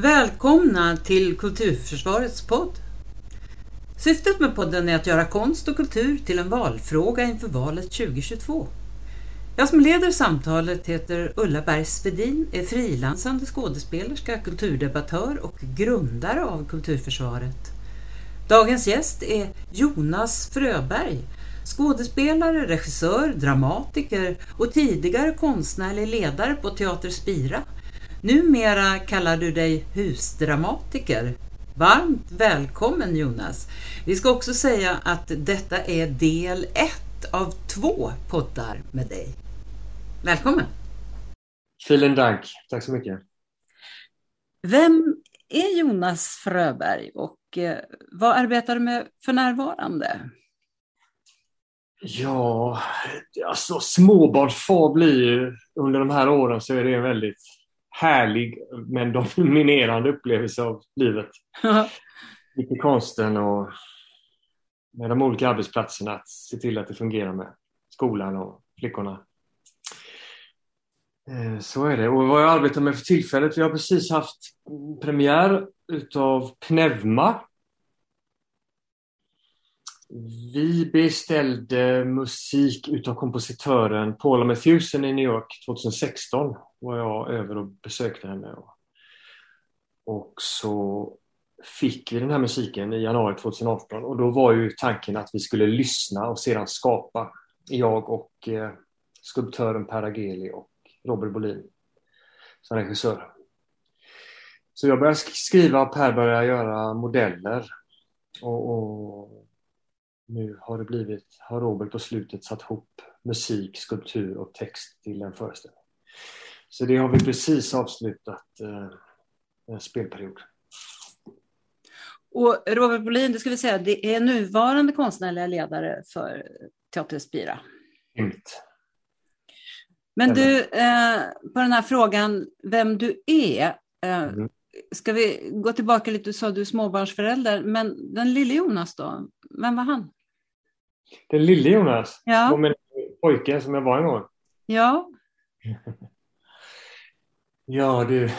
Välkomna till Kulturförsvarets podd. Syftet med podden är att göra konst och kultur till en valfråga inför valet 2022. Jag som leder samtalet heter Ulla Bergsvedin, är frilansande skådespelerska, kulturdebattör och grundare av Kulturförsvaret. Dagens gäst är Jonas Fröberg, skådespelare, regissör, dramatiker och tidigare konstnärlig ledare på Teater Spira Numera kallar du dig husdramatiker. Varmt välkommen Jonas. Vi ska också säga att detta är del ett av två poddar med dig. Välkommen! Vielen Dank. Tack så mycket. Vem är Jonas Fröberg och eh, vad arbetar du med för närvarande? Ja, alltså småbarnsfar blir ju under de här åren så är det en väldigt härlig men dominerande upplevelse av livet. I konsten och med de olika arbetsplatserna att se till att det fungerar med skolan och flickorna. Eh, så är det. Och vad jag arbetar med för tillfället, vi har precis haft premiär utav Pneuma vi beställde musik utav kompositören Paula Matthewson i New York 2016 var jag över och besökte henne. Och så fick vi den här musiken i januari 2018 och då var ju tanken att vi skulle lyssna och sedan skapa. Jag och eh, skulptören Per Ageli och Robert Bolin som regissör. Så jag började skriva och Per började göra modeller. Och, och nu har det blivit, har Robert på slutet satt ihop musik, skulptur och text till en föreställning. Så det har vi precis avslutat eh, spelperiod. Och Robert Bolin, det ska vi säga, det är nuvarande konstnärliga ledare för Teater Spira. Mm. Men du, eh, på den här frågan vem du är, eh, mm. ska vi gå tillbaka lite, du sa du småbarnsförälder, men den lille Jonas då, vem var han? Den lille Jonas? Ja. Min pojke som jag var en gång? Ja. ja, du.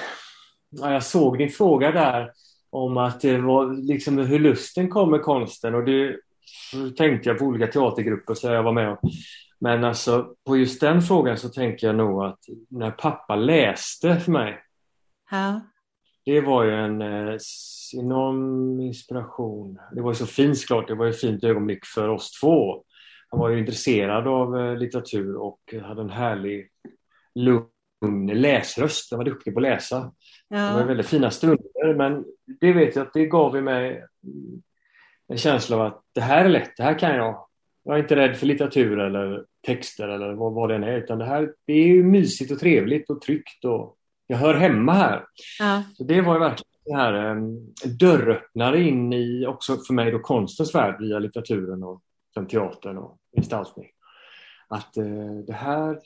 Ja, jag såg din fråga där om att det var liksom hur lusten kom med konsten och det tänkte jag på olika teatergrupper så jag var med och, Men alltså på just den frågan så tänker jag nog att när pappa läste för mig. Ja. Det var ju en eh, enorm inspiration. Det var ju så fint såklart, det var ju ett fint ögonblick för oss två. Han var ju intresserad av eh, litteratur och hade en härlig lugn läsröst. Han var duktig på att läsa. Ja. Det var väldigt fina stunder men det vet jag att det gav mig en känsla av att det här är lätt, det här kan jag. Jag är inte rädd för litteratur eller texter eller vad, vad det än är utan det här det är mysigt och trevligt och tryggt och jag hör hemma här. Ja. Så det var ju verkligen det här um, dörröppnare in i också för mig då konstens värld via litteraturen och sen teatern och gestaltning. Att uh, det här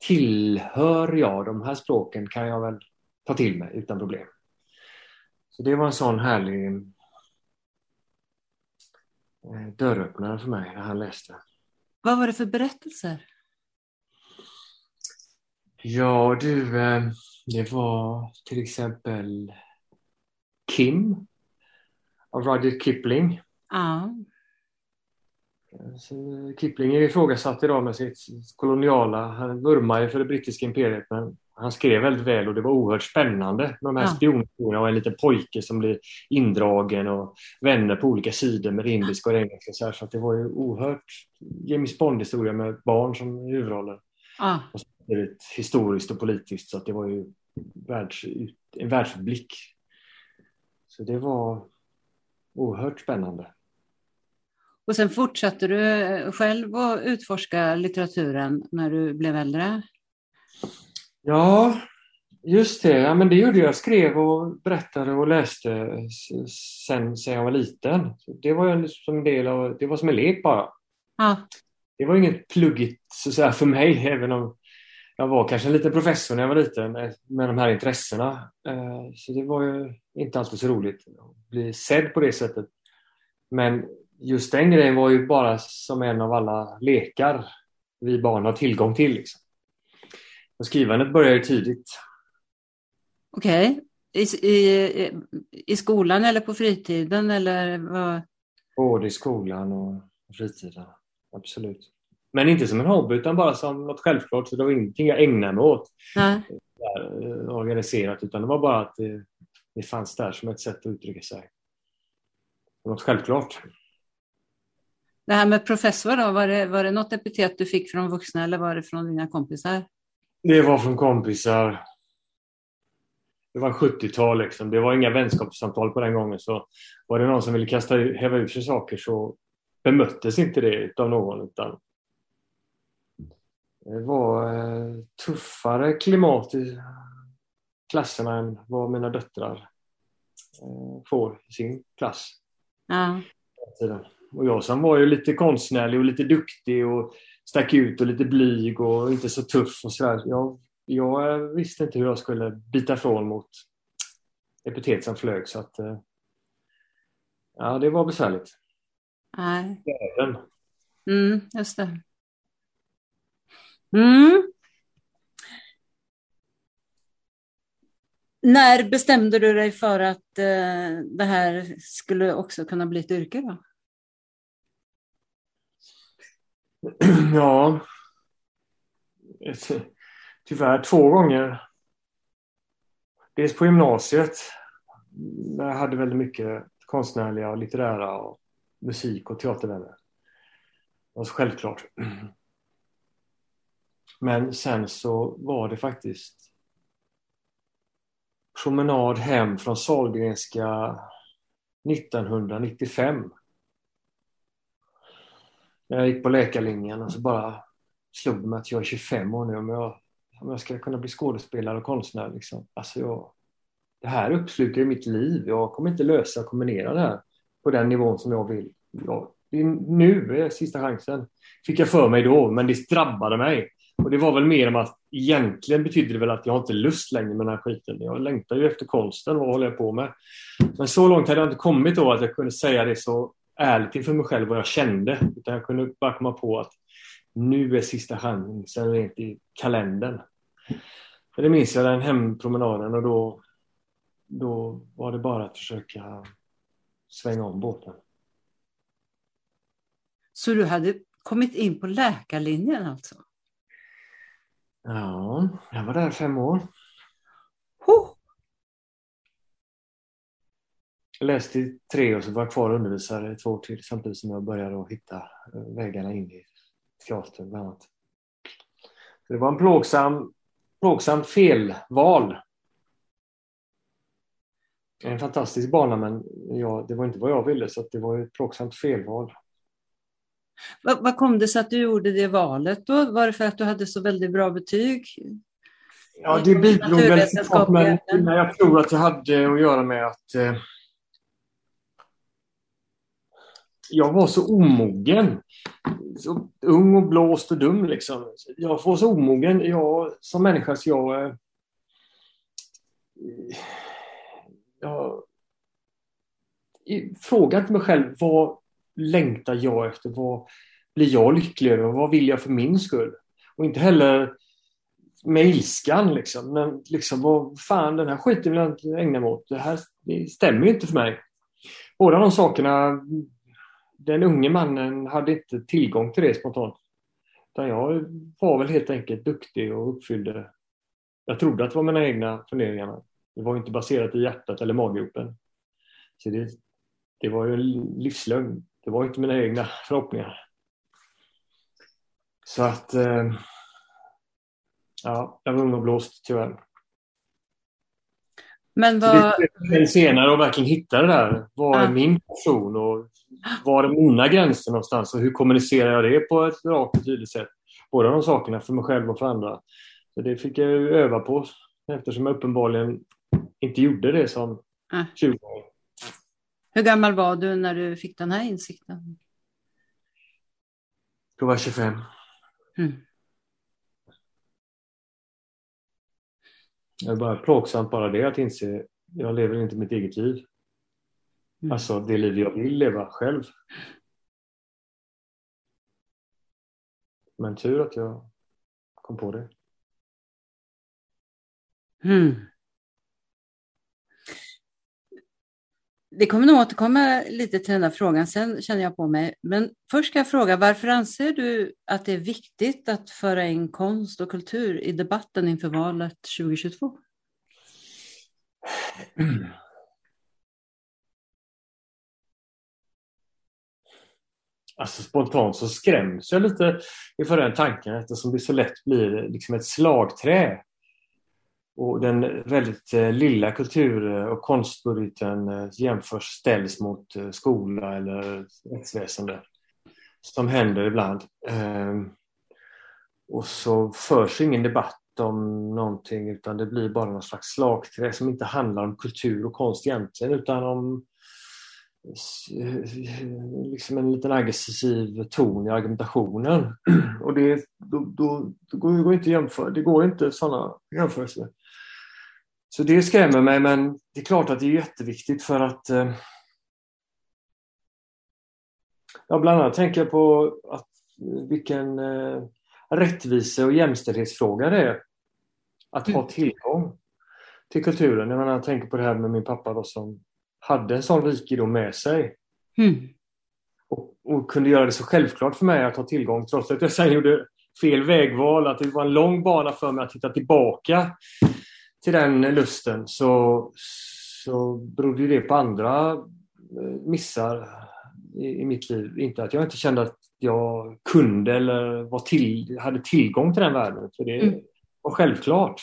tillhör jag, de här språken kan jag väl ta till mig utan problem. Så det var en sån härlig uh, dörröppnare för mig när han läste. Vad var det för berättelser? Ja du, uh, det var till exempel Kim av Rudyard Kipling. Ja. Kipling är ifrågasatt idag med sitt koloniala, han vurmar ju för det brittiska imperiet men han skrev väldigt väl och det var oerhört spännande med de här ja. spionhistorierna och en liten pojke som blir indragen och vänner på olika sidor med det indiska och det engelska. Så, så det var ju oerhört James Bond-historia med barn som huvudroller. Ja. Och historiskt och politiskt så att det var ju världs, en världsblick så det var oerhört spännande. Och sen fortsatte du eh, själv att utforska litteraturen när du blev äldre? Ja, just det. Ja, men det gjorde jag. Jag skrev och berättade och läste sen, sen jag var liten. Det var som en del av, det var som en lek bara. Ja. Det var inget pluggigt så säga, för mig, även om jag var kanske en liten professor när jag var liten med de här intressena. Eh, så det var ju inte alltid så roligt att bli sedd på det sättet. Men just den grejen var ju bara som en av alla lekar vi barn har tillgång till. Liksom. Och skrivandet började ju tidigt. Okej. Okay. I, i, I skolan eller på fritiden eller vad? Både i skolan och fritiden. Absolut. Men inte som en hobby utan bara som något självklart. Så det var ingenting jag ägnade mig åt Nej. där, eh, organiserat utan det var bara att det, det fanns där som ett sätt att uttrycka sig. Något självklart. Det här med professor då, var det, var det något epitet du fick från vuxna eller var det från dina kompisar? Det var från kompisar. Det var 70-tal liksom. Det var inga vänskapssamtal på den gången. Så var det någon som ville kasta, häva ur sig saker så bemöttes inte det av någon utan det var eh, tuffare klimat i klasserna än vad mina döttrar eh, får i sin klass. Ja. Och jag som var ju lite konstnärlig och lite duktig och stack ut och lite blyg och inte så tuff och sådär. Jag, jag visste inte hur jag skulle bita ifrån mot epitet som flög så att eh, ja, det var besvärligt. Nej. Även. Mm, just det. Mm. När bestämde du dig för att eh, det här skulle också kunna bli ett yrke? Då? Ja, tyvärr två gånger. Dels på gymnasiet. Där jag hade väldigt mycket konstnärliga och litterära och musik och teatervänner. Det var så självklart. Men sen så var det faktiskt promenad hem från Sahlgrenska 1995. Jag gick på läkarlinjen och så bara slog det mig att jag är 25 år nu om jag, om jag ska kunna bli skådespelare och konstnär. Liksom. Alltså jag, det här uppslukar mitt liv. Jag kommer inte lösa och kombinera det här på den nivån som jag vill. Jag, nu är sista chansen. Fick jag för mig då, men det drabbade mig. Och det var väl mer om att egentligen betyder det väl att jag inte lust längre med den här skiten. Jag längtar ju efter konsten, vad håller jag på med? Men så långt hade jag inte kommit då att jag kunde säga det så ärligt inför mig själv vad jag kände. Utan jag kunde bara komma på att nu är sista chansen rent i kalendern. För det minns jag den hempromenaden och då, då var det bara att försöka svänga om båten. Så du hade kommit in på läkarlinjen alltså? Ja, jag var där fem år. Jag läste i tre och så var jag kvar och undervisade två år till samtidigt som jag började hitta eh, vägarna in i teater bland annat. Så det var en plågsam, plågsamt felval. En fantastisk bana men ja, det var inte vad jag ville så det var ett plågsamt felval. Vad, vad kom det sig att du gjorde det valet då? Var det för att du hade så väldigt bra betyg? Ja, det bidrog väl men jag tror att det hade att göra med att eh, jag var så omogen. Så ung och blåst och dum liksom. Jag var så omogen jag, som människa så jag... Eh, jag eh, frågade inte mig själv vad längtar jag efter? Vad blir jag lycklig över? Vad vill jag för min skull? Och inte heller med ilskan liksom. Men liksom vad fan den här skiten vill jag inte ägna mig åt. Det här det stämmer ju inte för mig. Båda de sakerna den unge mannen hade inte tillgång till det spontant. Utan jag var väl helt enkelt duktig och uppfyllde... Jag trodde att det var mina egna funderingar. Det var inte baserat i hjärtat eller maggropen. Så det, det var ju en livslögn. Det var inte mina egna förhoppningar. Så att... Eh, ja, jag var ung och blåst tyvärr. Men vad... Det senare att verkligen hitta det där. Vad är ja. min person och var är mina gränser någonstans och hur kommunicerar jag det på ett rakt och tydligt sätt? Båda de sakerna för mig själv och för andra. Så det fick jag öva på eftersom jag uppenbarligen inte gjorde det som ja. 20 år. Hur gammal var du när du fick den här insikten? Då var jag 25. Mm. Det är bara plågsamt bara det att inse jag lever inte mitt eget liv. Mm. Alltså det liv jag vill leva själv. Men tur att jag kom på det. Mm. Det kommer nog återkomma lite till den här frågan, sen känner jag på mig. Men först ska jag fråga, varför anser du att det är viktigt att föra in konst och kultur i debatten inför valet 2022? Alltså spontant så skräms jag lite inför den tanken eftersom det så lätt blir liksom ett slagträ. Och den väldigt eh, lilla kultur eh, och konstbudgeten eh, jämförs, ställs mot skola eller rättsväsende. Som händer ibland. Ehm, och så förs ingen debatt om någonting utan det blir bara någon slags slagträ som inte handlar om kultur och konst egentligen utan om liksom en liten aggressiv ton i argumentationen. Och det, då, då, då går det inte att jämföra. Det går inte sådana jämförelser. Så det skrämmer mig men det är klart att det är jätteviktigt för att eh, Ja, bland annat tänker jag på att vilken eh, rättvise och jämställdhetsfråga det är att ha mm. tillgång till kulturen. Jag, menar, jag tänker på det här med min pappa då, som hade en sån rikedom med sig. Mm. Och, och, kunde göra det så självklart för mig att ha tillgång trots att jag sen gjorde fel vägval. Att det var en lång bana för mig att hitta tillbaka till den lusten så, så berodde det på andra eh, missar i, i, mitt liv. Inte att jag inte kände att jag kunde eller var till, hade tillgång till den världen. För det mm. var självklart.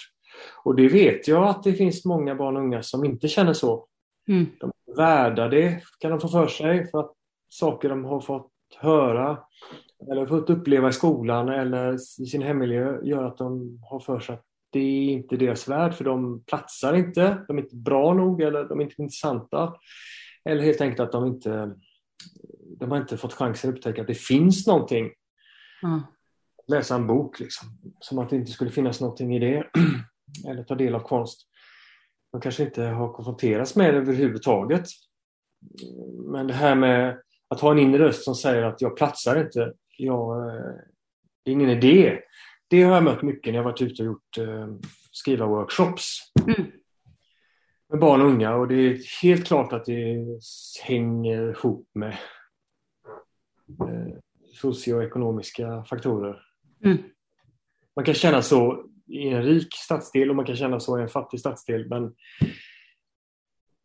Och det vet jag att det finns många barn och unga som inte känner så. Mm. De är värda det, kan de få för sig, för att saker de har fått höra eller fått uppleva i skolan eller i sin hemmiljö gör att de har för sig att det är inte deras värld för de platsar inte, de är inte bra nog eller de är inte intressanta. Eller helt enkelt att de inte de har inte fått chansen att upptäcka att det finns någonting. Mm. Läsa en bok, liksom. som att det inte skulle finnas någonting i det. eller ta del av konst de kanske inte har konfronterats med det överhuvudtaget. Men det här med att ha en inre röst som säger att jag platsar inte, jag, eh, det är ingen idé. Det har jag mött mycket när jag varit ute och gjort eh, skrivarworkshops. Mm. Med barn och unga och det är helt klart att det hänger ihop med eh, socioekonomiska faktorer. Mm. Man kan känna så i en rik stadsdel och man kan känna så i en fattig stadsdel. Men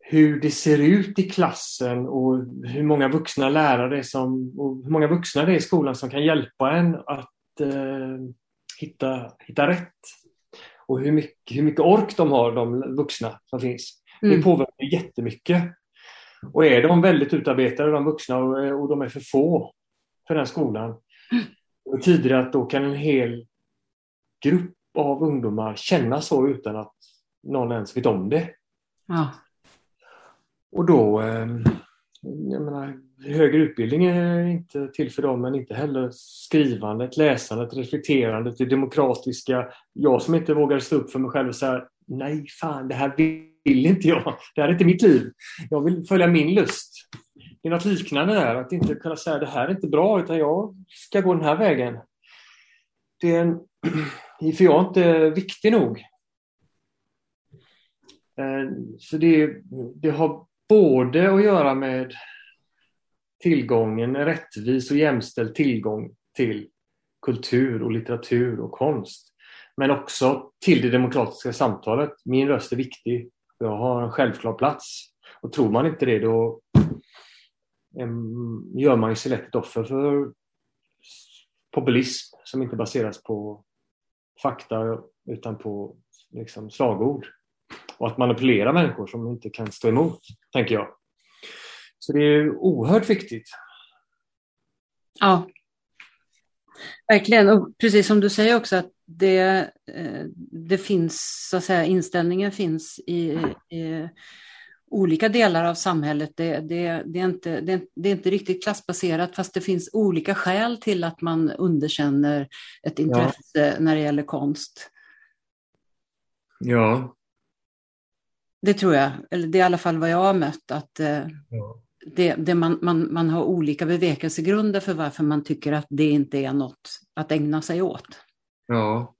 hur det ser ut i klassen och hur många vuxna lärare som, och hur många vuxna det är i skolan som kan hjälpa en att eh, hitta, hitta rätt. Och hur mycket, hur mycket ork de har, de vuxna som finns. Mm. Det påverkar jättemycket. Och är de väldigt utarbetade, de vuxna, och, och de är för få för den skolan, mm. det betyder det att då kan en hel grupp av ungdomar känna så utan att någon ens vet om det. Ja. Och då, eh, jag menar, högre utbildning är inte till för dem men inte heller skrivandet, läsandet, reflekterandet, det demokratiska. Jag som inte vågar stå upp för mig själv och säga nej fan det här vill inte jag. Det här är inte mitt liv. Jag vill följa min lust. Det är något liknande där, att inte kunna säga det här är inte bra utan jag ska gå den här vägen. Det är en för jag är inte viktig nog. Eh, så det, det har både att göra med tillgången, rättvis och jämställd tillgång till kultur och litteratur och konst. Men också till det demokratiska samtalet. Min röst är viktig. Jag har en självklar plats. Och tror man inte det då gör man sig lätt ett offer för populism som inte baseras på fakta utan på liksom, slagord. Och att manipulera människor som inte kan stå emot, tänker jag. Så det är oerhört viktigt. Ja, verkligen. Och precis som du säger också att det, eh, det finns, så att säga, inställningen finns i, i olika delar av samhället. Det, det, det, är inte, det, det, är inte riktigt klassbaserat fast det finns olika skäl till att man underkänner ett intresse ja. när det gäller konst. Ja. Det tror jag, eller det är i alla fall vad jag har mött, att eh, ja. det, det man, man, man har olika bevekelsegrunder för varför man tycker att det inte är något att ägna sig åt. Ja.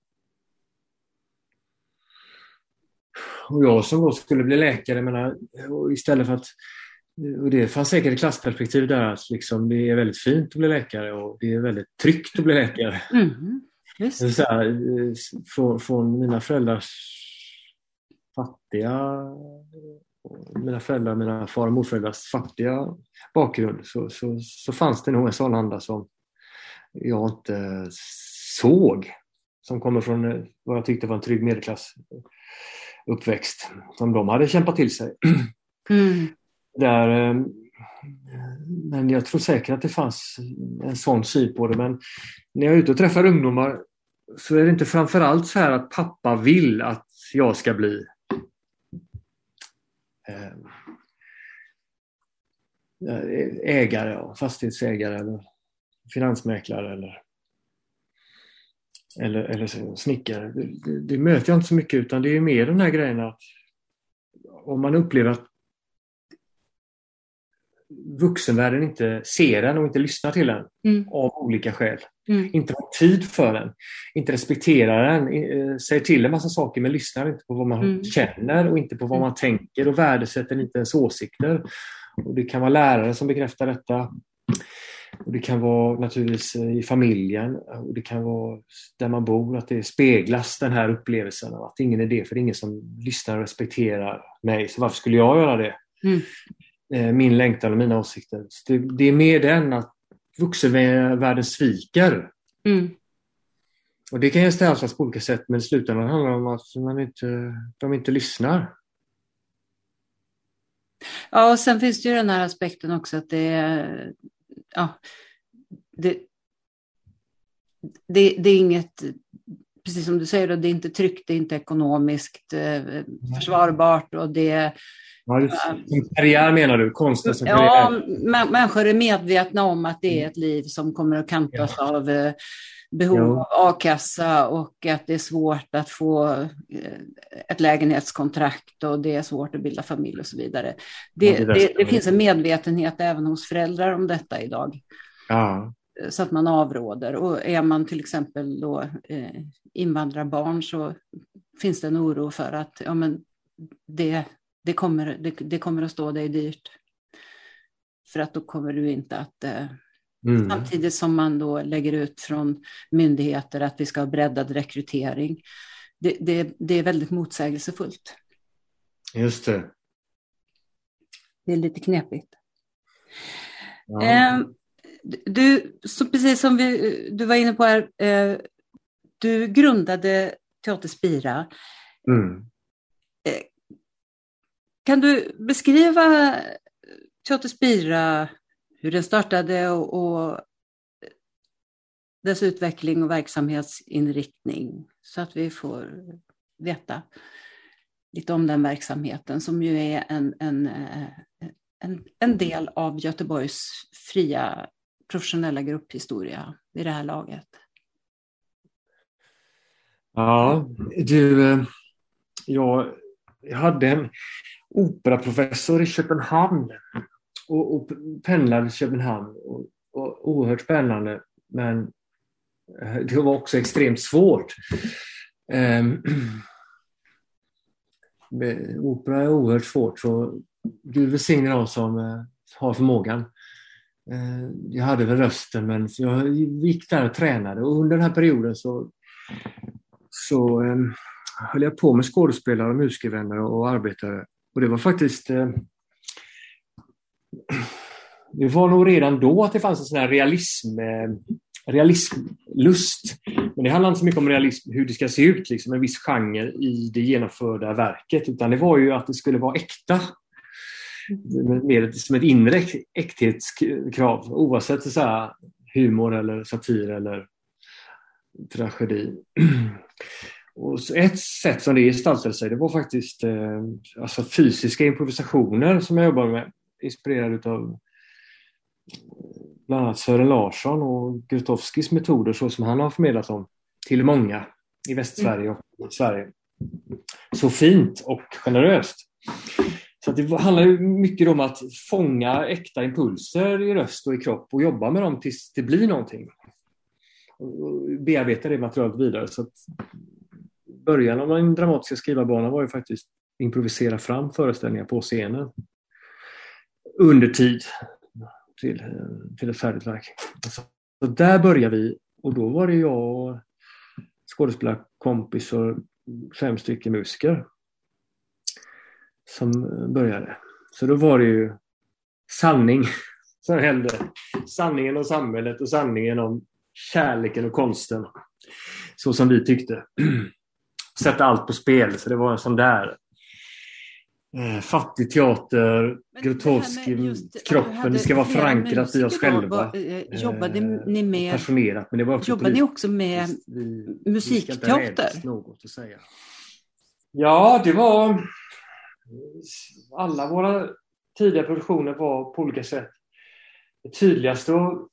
Och jag som då skulle bli läkare, menar, istället för att och det fanns säkert ett klassperspektiv där att liksom, det är väldigt fint att bli läkare och det är väldigt tryggt att bli läkare. Mm, just. Så här, från, från mina föräldrars fattiga mina föräldrar, mina far och morföräldrars fattiga bakgrund så, så, så fanns det nog en sån anda som jag inte såg. Som kommer från vad jag tyckte var en trygg medelklass uppväxt som de hade kämpat till sig. Mm. Där, eh, men jag tror säkert att det fanns en sån syn på det. Men när jag är ute och träffar ungdomar så är det inte framförallt så här att pappa vill att jag ska bli eh, Eh, ägare, fastighetsägare eller finansmäklare eller, eller, eller snickare. Det, det, det, möter jag inte så mycket utan det är mer den här grejen att om man upplever att vuxenvärlden inte ser en och inte lyssnar till en mm. av olika skäl. Mm. Inte har tid för den, inte respekterar den, eh, säger till en massa saker men lyssnar inte på vad man mm. känner och inte på vad man tänker och värdesätter inte ens åsikter. Och det kan vara lärare som bekräftar detta. Och det kan vara naturligtvis eh, i familjen och det kan vara där man bor, att det speglas den här upplevelsen av att ingen är det, för det är ingen som lyssnar och respekterar mig, så varför skulle jag göra det? Mm. Eh, min längtan och mina åsikter. Det, det, är mer den att vuxenvärlden sviker. Mm. Och det kan gestaltas på olika sätt men i slutändan handlar det om att man inte, de inte lyssnar. Ja, och sen finns det ju den här aspekten också att det är, ja, det, det, det är inget, precis som du säger, det är inte tryggt, det är inte ekonomiskt eh, försvarbart och det Ja, som karriär menar du? Konsten som karriär? Ja, människor är medvetna om att det är ett liv som kommer att kantas ja. av eh, behov ja. av a-kassa och att det är svårt att få eh, ett lägenhetskontrakt och det är svårt att bilda familj och så vidare. Det, ja, det, det, det finns en medvetenhet även hos föräldrar om detta idag. Ja. Så att man avråder. Och är man till exempel då eh, invandrarbarn så finns det en oro för att ja, men det, det kommer, det, det, kommer att stå dig dyrt. För att då kommer du inte att... Eh, mm. Samtidigt som man då lägger ut från myndigheter att vi ska ha breddad rekrytering. Det, det, det är väldigt motsägelsefullt. Just det. Det är lite knepigt. Ja. Eh, du, så precis som vi, du var inne på här, eh, du grundade Teater Spira. Mm. Eh, kan du beskriva Teater Spira, hur den startade och, och dess utveckling och verksamhetsinriktning så att vi får veta lite om den verksamheten som ju är en, en, en, en del av Göteborgs fria professionella grupphistoria vid det här laget. Ja, du, eh, jag, hade en operaprofessor i Köpenhamn och, och pendlade till Köpenhamn. Och, och, oerhört spännande men eh, det var också extremt svårt. Um, opera är oerhört svårt så Gud välsigne dem som eh, har förmågan. Eh, jag hade väl rösten men jag gick där och tränade och under den här perioden så, så eh, höll jag på med skådespelare och musikervänner och arbetare. och det var faktiskt... Eh, det var nog redan då att det fanns en sån här realism, eh, realismlust. Men det handlar inte så mycket om realism, hur det ska se ut, liksom, en viss genre i det genomförda verket, utan det var ju att det skulle vara äkta. Mm. Mer som ett inre äkthetskrav, oavsett så här, humor eller satir eller tragedi. Och ett sätt som det gestaltade sig det var faktiskt eh, alltså fysiska improvisationer som jag jobbade med. Inspirerad av eh, bland annat Sören Larsson och Grotowskis metoder så som han har förmedlat dem till många i Västsverige och i Sverige. Så fint och generöst. Så det handlar mycket om att fånga äkta impulser i röst och i kropp och jobba med dem tills det blir någonting. Och bearbeta det materialet vidare. Så början av min dramatiska skrivarbana var ju faktiskt improvisera fram föreställningar på scenen. undertid till, eh, till ett färdigt verk. Så, så där började vi och då var det jag, skådespelarkompis och fem stycken musiker som började. Så då var det ju sanning som hände. Sanningen om samhället och sanningen om kärleken och konsten. Så som vi tyckte. Sätta allt på spel. Så det var en sån där eh, fattig teater, Grotowski, kroppen, det ska vara förankrat i oss själva. Var, eh, jobbade eh, ni med, passionerat, men det var också jobbade ni också med vi, musikteater? Vi något att säga. Ja, det var... Alla våra tidiga produktioner var på olika sätt det tydligaste och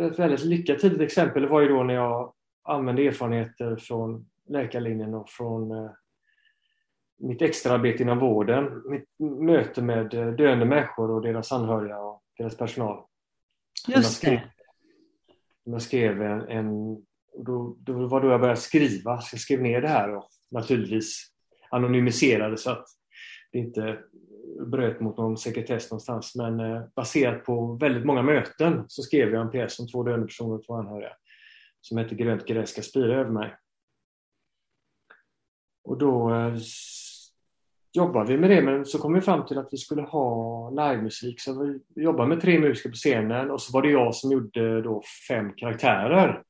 ett väldigt lyckat tidigt exempel var ju då när jag använde erfarenheter från läkarlinjen och från eh, mitt extraarbete inom vården. Mitt möte med eh, döende människor och deras anhöriga och deras personal. Just det. Jag skrev en, en då, då var då jag började skriva, så jag skrev ner det här och naturligtvis anonymiserade så att det inte bröt mot någon sekretess någonstans. Men eh, baserat på väldigt många möten så skrev jag en pjäs om två döende personer och två anhöriga som hette Grönt gräs ska spira över mig. Och då eh, jobbade vi med det, men så kom vi fram till att vi skulle ha livemusik. Så vi jobbade med tre musiker på scenen och så var det jag som gjorde då fem karaktärer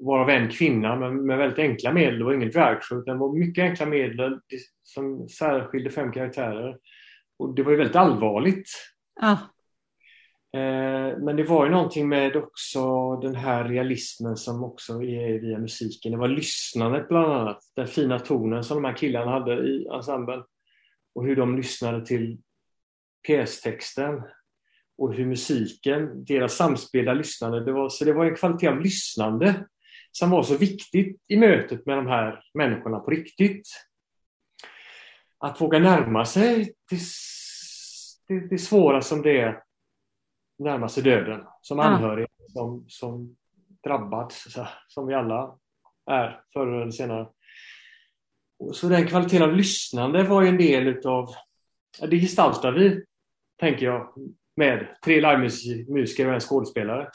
varav en kvinna med, med väldigt enkla medel. Det var ingen dragshow utan det var mycket enkla medel som särskilde fem karaktärer. Och det var ju väldigt allvarligt. Ah. Men det var ju någonting med också den här realismen som också är via musiken. Det var lyssnandet bland annat. Den fina tonen som de här killarna hade i ensemblen. Och hur de lyssnade till pjästexten och hur musiken, deras samspelda lyssnande, det var, så det var en kvalitet av lyssnande som var så viktigt i mötet med de här människorna på riktigt. Att våga närma sig det, det, det svåra som det är närma sig döden som anhörig, ja. som, som drabbad, som vi alla är förr eller senare. Så den kvaliteten av lyssnande var ju en del utav, det gestaltar vi, tänker jag, med tre livemusiker och en skådespelare.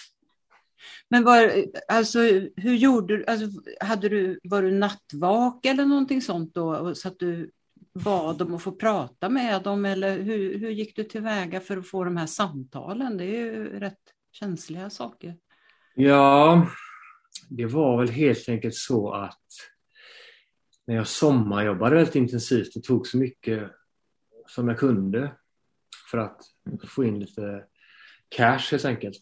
Men var, alltså, hur gjorde du? Alltså, hade du? Var du nattvak eller någonting sånt då? Så att du bad dem att få prata med dem? Eller hur, hur gick du tillväga för att få de här samtalen? Det är ju rätt känsliga saker. Ja, det var väl helt enkelt så att när jag sommarjobbade väldigt intensivt och tog så mycket som jag kunde för att få in lite cash helt enkelt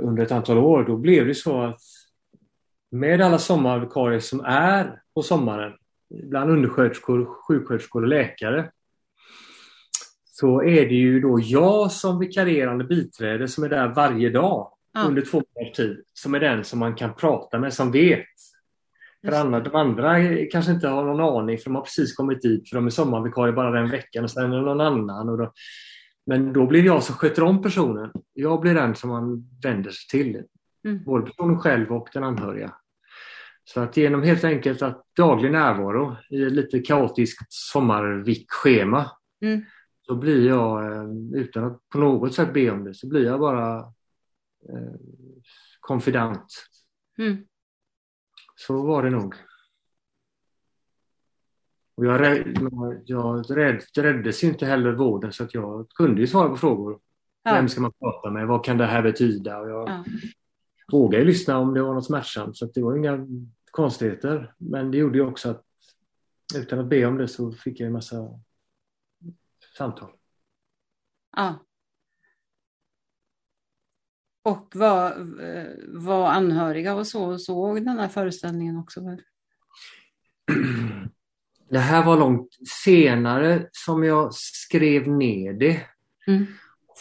under ett antal år, då blev det så att med alla sommarvikarier som är på sommaren, bland undersköterskor, sjuksköterskor och läkare, så är det ju då jag som vikarierande biträde som är där varje dag ja. under två månaders tid, som är den som man kan prata med, som vet. För andra, de andra kanske inte har någon aning för de har precis kommit dit för de är sommarvikarier bara den veckan och sen är det någon annan. Och då, men då blir jag som sköter om personen. Jag blir den som man vänder sig till. Mm. Både personen själv och den anhöriga. Så att genom helt enkelt att daglig närvaro i ett lite kaotiskt sommarvick-schema mm. så blir jag, eh, utan att på något sätt be om det, så blir jag bara eh, konfident. Mm. Så var det nog. Och jag, jag rädd, räddades inte heller vården så att jag kunde ju svara på frågor. Ja. Vem ska man prata med? Vad kan det här betyda? Och jag ja. vågade lyssna om det var något smärtsamt så det var inga konstigheter. Men det gjorde ju också att utan att be om det så fick jag en massa samtal. Ja. Och var, var anhöriga och så såg den här föreställningen också? Det här var långt senare som jag skrev ner det. Mm.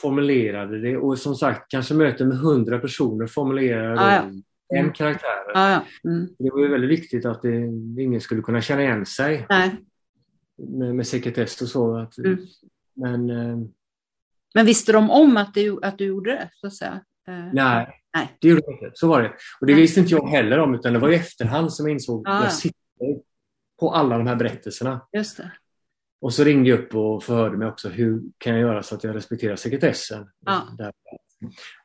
Formulerade det och som sagt kanske möten med hundra personer formulerade ah, ja. en mm. karaktär. Ah, ja. mm. Det var ju väldigt viktigt att det, ingen skulle kunna känna igen sig. Nej. Med, med sekretess och så. Att, mm. men, eh, men visste de om att du, att du gjorde det? Så att säga? Eh, nej, nej, det gjorde de inte. Så var det. Och det nej. visste inte jag heller om utan det var i efterhand som jag insåg. Ah, jag sitter på alla de här berättelserna. Just det. Och så ringde jag upp och förhörde mig också hur kan jag göra så att jag respekterar sekretessen. Ja.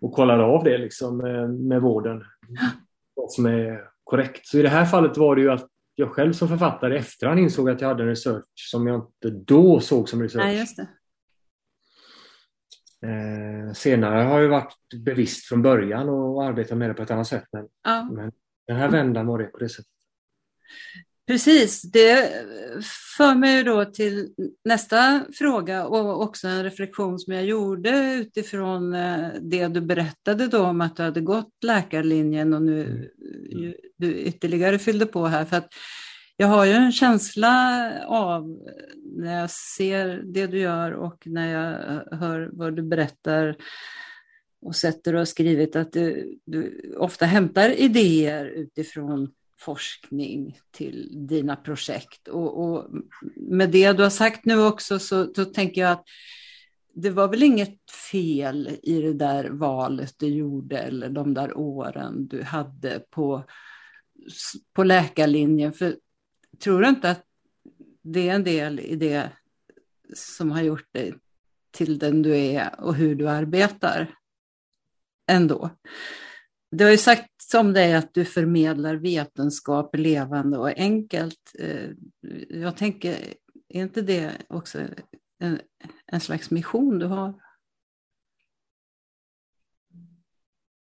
Och kollade av det liksom med, med vården. Vad som är korrekt. Så i det här fallet var det ju att jag själv som författare i efterhand insåg att jag hade en research som jag inte då såg som research. Nej, just det. Eh, senare har jag varit bevisst från början och arbetat med det på ett annat sätt. Men, Ja. men den här vändan var det på det sättet. Precis, det för mig då till nästa fråga och också en reflektion som jag gjorde utifrån eh, det du berättade då om att du hade gått läkarlinjen och nu ju- du ytterligare fyllde på här. För att jag har ju en känsla av när jag ser det du gör och när jag hör vad du berättar och sätter och har skrivit att du, du ofta hämtar idéer utifrån forskning till dina projekt. Och, och med det du har sagt nu också så, då tänker jag att det var väl inget fel i det där valet du gjorde eller de där åren du hade på, på läkarlinjen. För tror du inte att det är en del i det som har gjort dig till den du är och hur du arbetar? Ändå. Du har ju som det är att du förmedlar vetenskap levande och enkelt. Eh, jag tänker, är inte det också en, en slags mission du har?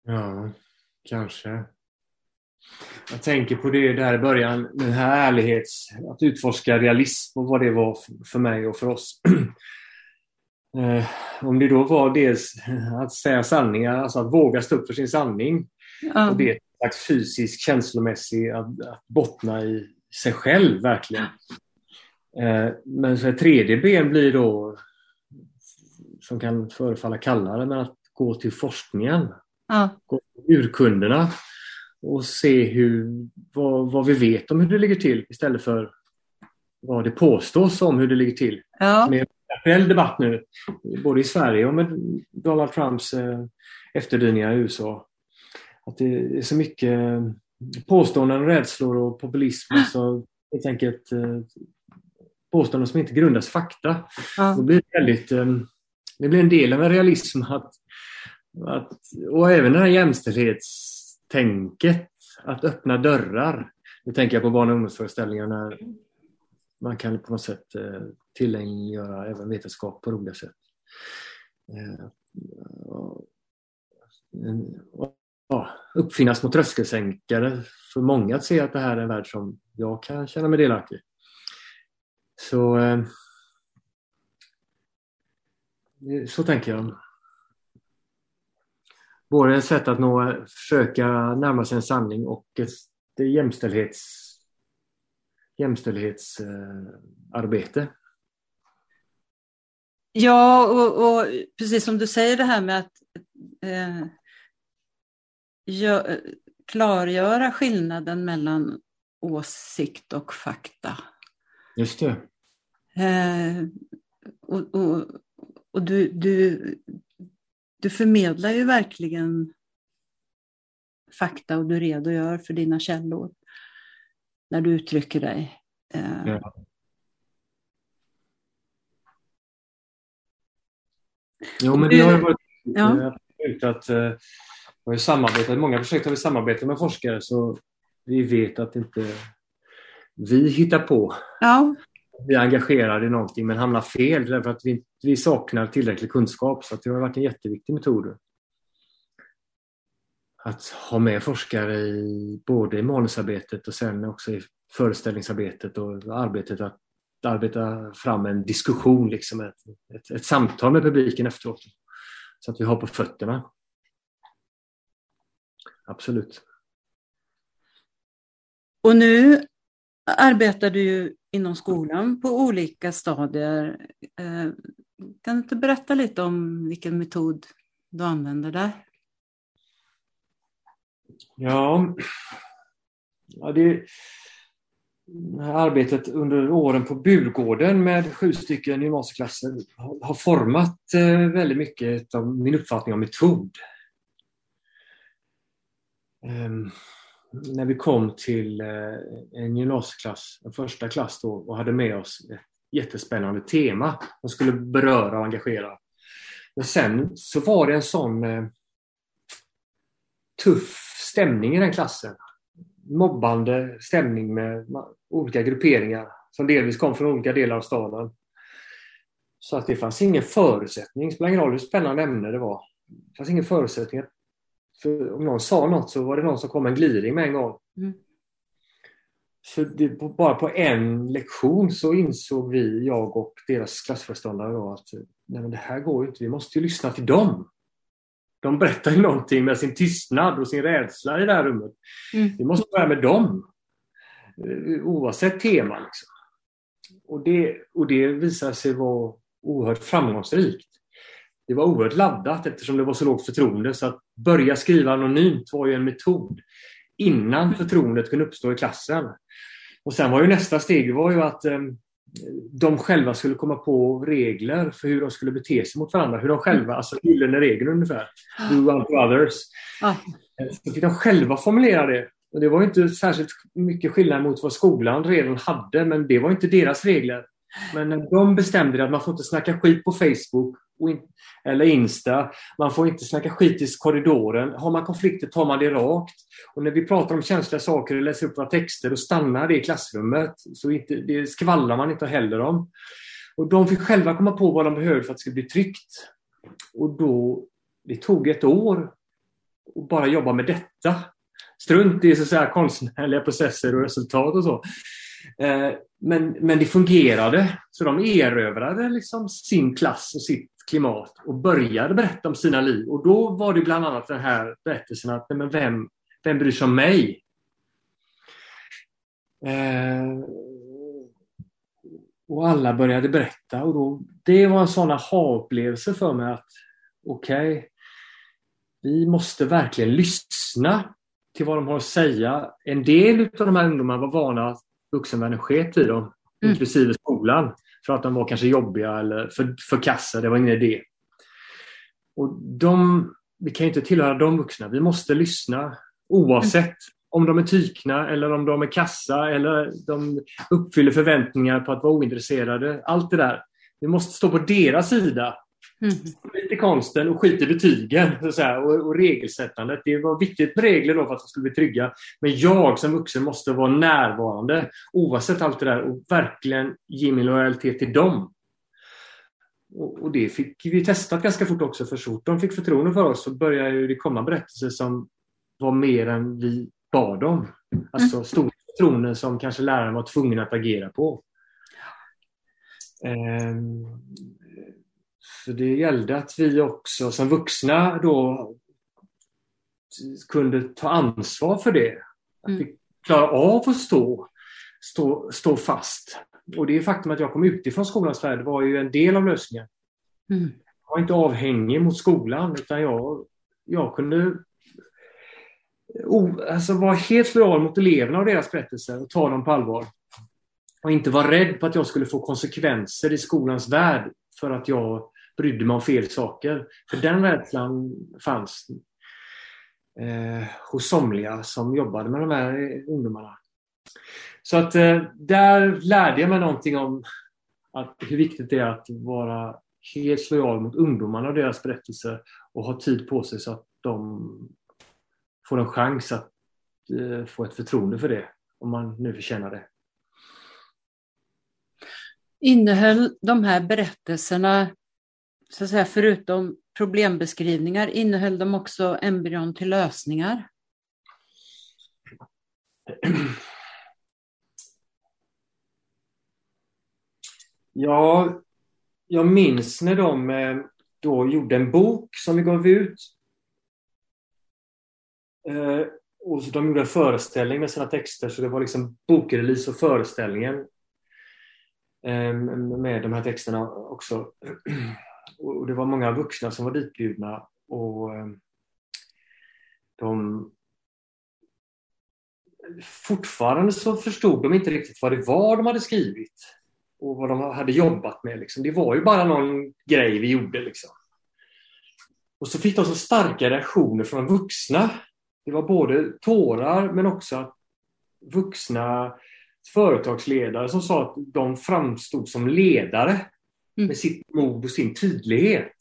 Ja, kanske. Jag tänker på det där i början, den här ärlighets... Att utforska realism och vad det var för mig och för oss. Eh, om det då var dels att säga sanningar, alltså att våga stå upp för sin sanning. Ja, Och det är en slags fysisk, känslomässig, att, att bottna i sig själv verkligen. Eh, Men så tredje ben blir då, som kan förefalla kallare, men att gå till forskningen ja, urkunderna och se hur, vad, vad vi vet om hur det ligger till istället för vad det påstås om hur det ligger till. ja, Med en aktuell debatt nu, både i Sverige och med Donald Trumps eh, efterdyningar i USA. Att det är så mycket eh, påståenden, rädslor och populism. Alltså, helt enkelt påståenden som inte grundas fakta. Ja, blir det, väldigt, eh, det blir en del av en realism att, att, och även det här jämställdhetstänket, att öppna dörrar. Nu tänker jag på barn och ungdomsföreställningar när man kan på något sätt eh, tillägna även vetenskap på roliga sätt. Och, ja, uppfinna små tröskelsänkare för många att se att det här är en värld som jag kan känna mig delaktig i. Så eh, så tänker jag. Både ett sätt att nå, försöka närma sig en sanning och ett det är jämställdhets jämställdhetsarbete. Eh, ja och, och precis som du säger det här med att eh, gö- klargöra skillnaden mellan åsikt och fakta. Just det. Eh, och och, och du, du, du förmedlar ju verkligen fakta och du redogör för dina källor när du uttrycker dig. Eh, Ja. Jo, men det har varit Ja. att eh, har ju samarbetat, i många projekt har vi samarbetat med forskare så vi vet att inte vi hittar på. ja, Vi är engagerade i någonting men hamnar fel därför att vi, vi saknar tillräcklig kunskap. Så det har varit en jätteviktig metod. Att ha med forskare i både i manusarbetet och sen också i föreställningsarbetet och arbetet att arbeta fram en diskussion, liksom ett, ett, ett samtal med publiken efteråt. Så att vi har på fötterna. Absolut. och nu arbetar du ju inom skolan på olika stadier. Eh, kan du inte berätta lite om vilken metod du använder där? Ja, ja det, det här arbetet under åren på Burgården med sju stycken gymnasieklasser har, har format eh, väldigt mycket av min uppfattning om metod. Ehm, när vi kom till eh, en gymnasieklass, en första klass då, och hade med oss ett jättespännande tema som skulle beröra och engagera. Men sen så var det en sån eh, tuff stämning i den klassen. Mobbande stämning med olika grupperingar som delvis kom från olika delar av staden. Så att det fanns ingen förutsättning, spelar ingen roll hur spännande ämne det var. Det fanns ingen förutsättning. För om någon sa något så var det någon som kom med en gliring med en gång. Mm. Så det, bara på en lektion så insåg vi, jag och deras klassföreståndare då, att nej men det här går ju inte, vi måste ju lyssna till dem. De berättar ju någonting med sin tystnad och sin rädsla i det här rummet. Mm. Vi måste börja med dem. Oavsett tema. Liksom. Och, det, och det visade sig vara oerhört framgångsrikt. Det var oerhört laddat eftersom det var så lågt förtroende. Så att börja skriva anonymt var ju en metod innan förtroendet kunde uppstå i klassen. Och sen var ju nästa steg var ju att eh, de själva skulle komma på regler för hur de skulle bete sig mot varandra. Hur de själva, alltså gyllene regeln ungefär. Do unto others. Ah. Så fick de själva formulera det. Och det var inte särskilt mycket skillnad mot vad skolan redan hade, men det var inte deras regler. Men de bestämde att man får inte snacka skit på Facebook eller Insta. Man får inte snacka skit i korridoren. Har man konflikter tar man det rakt. Och när vi pratar om känsliga saker och läser upp våra texter, då stannar det i klassrummet. Så inte, det skvallrar man inte heller om. Och de fick själva komma på vad de behövde för att det skulle bli tryggt. Och då, det tog ett år att bara jobba med detta. Strunt i så att säga, konstnärliga processer och resultat och så. Eh, men, men det fungerade. Så de erövrade liksom sin klass och sitt klimat och började berätta om sina liv. Och då var det bland annat den här berättelsen att men vem, vem bryr sig om mig? Eh, och alla började berätta och då, det var en sån aha-upplevelse för mig att okej, okay, vi måste verkligen lyssna till vad de har att säga. En del av de här ungdomarna var vana att vuxenvärlden sket i dem, mm. inklusive skolan för att de var kanske jobbiga eller för, för kassa. Det var ingen idé. Och de, vi kan inte tillhöra de vuxna. Vi måste lyssna oavsett om de är tykna eller om de är kassa eller de uppfyller förväntningar på att vara ointresserade. Allt det där. Vi måste stå på deras sida Mm. Skit i konsten och skit i betygen så säga, och, och, regelsättandet. Det var viktigt med regler då för att de skulle bli trygga. Men jag som vuxen måste vara närvarande oavsett allt det där och verkligen ge min lojalitet till dem. Och, och det fick vi testat ganska fort också för så fort de fick förtroende för oss så började det komma berättelser som var mer än vi bad om. Alltså mm. stora förtroenden som kanske läraren var tvungen att agera på. Um, så det gällde att vi också som vuxna då kunde ta ansvar för det. Att mm. vi klarar av att stå, stå, stå fast. Och det faktum att jag kom utifrån skolans värld var ju en del av lösningen. Mm. Jag var inte avhängig mot skolan utan jag, jag kunde o, alltså vara helt lojal mot eleverna och deras berättelser och ta dem på allvar. Och inte vara rädd på att jag skulle få konsekvenser i skolans värld för att jag brydde mig om fel saker. För den rädslan fanns eh, hos somliga som jobbade med de här ungdomarna. Så att eh, där lärde jag mig någonting om att, hur viktigt det är att vara helt lojal mot ungdomarna och deras berättelser och ha tid på sig så att de får en chans att eh, få ett förtroende för det, om man nu förtjänar det. Innehöll de här berättelserna så att säga, förutom problembeskrivningar, innehöll de också embryon till lösningar? Ja, jag minns när de eh, då gjorde en bok som vi gav ut. Eh, och så de gjorde en föreställning med sina texter, så det var liksom bokrelease och föreställningen eh, med de här texterna också och det var många vuxna som var ditbjudna och ehm, de fortfarande så förstod de inte riktigt vad det var de hade skrivit och vad de hade jobbat med. Liksom. Det var ju bara någon grej vi gjorde. Liksom. Och så fick de så starka reaktioner från vuxna. Det var både tårar men också att vuxna företagsledare som sa att de framstod som ledare med sitt mod och sin tydlighet.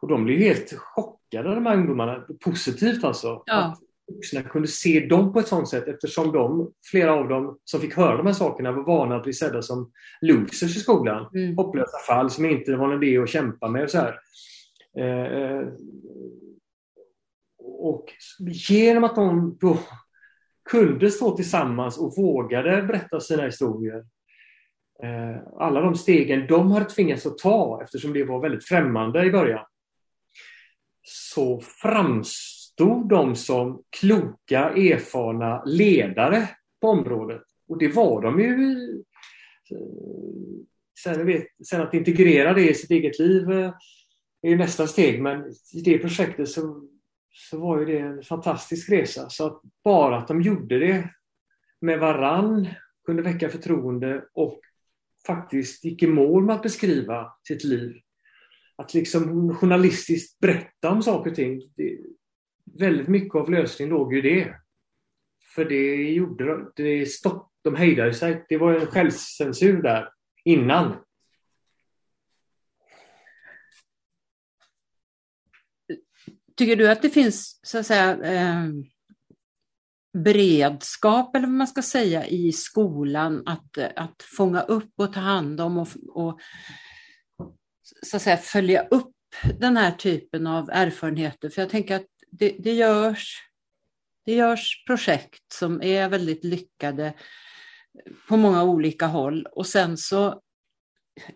Och de blev helt chockade de här ungdomarna, positivt alltså. Ja. Att vuxna kunde se dem på ett sånt sätt eftersom de, flera av dem som fick höra de här sakerna var vana att bli sedda som losers i skolan. Mm. Hopplösa fall som inte var någon idé att kämpa med och så här. Eh, eh, och genom att de då kunde stå tillsammans och vågade berätta sina historier. Eh, alla de stegen de har tvingats att ta eftersom det var väldigt främmande i början. Så framstod de som kloka, erfarna ledare på området. Och det var de ju. Eh, sen, vet, sen att integrera det i sitt eget liv eh, är ju nästa steg men i det projektet så så var ju det en fantastisk resa. Så att bara att de gjorde det med varann kunde väcka förtroende och faktiskt gick i mål med att beskriva sitt liv. Att liksom journalistiskt berätta om saker och ting. Det, väldigt mycket av lösningen låg ju i det. För det gjorde de. Det stopp, de hejdade sig. Det var en självcensur där innan. Tycker du att det finns så att säga, eh, beredskap eller vad man ska säga i skolan att, att fånga upp och ta hand om och, och så att säga, följa upp den här typen av erfarenheter? För jag tänker att det, det, görs, det görs projekt som är väldigt lyckade på många olika håll och sen så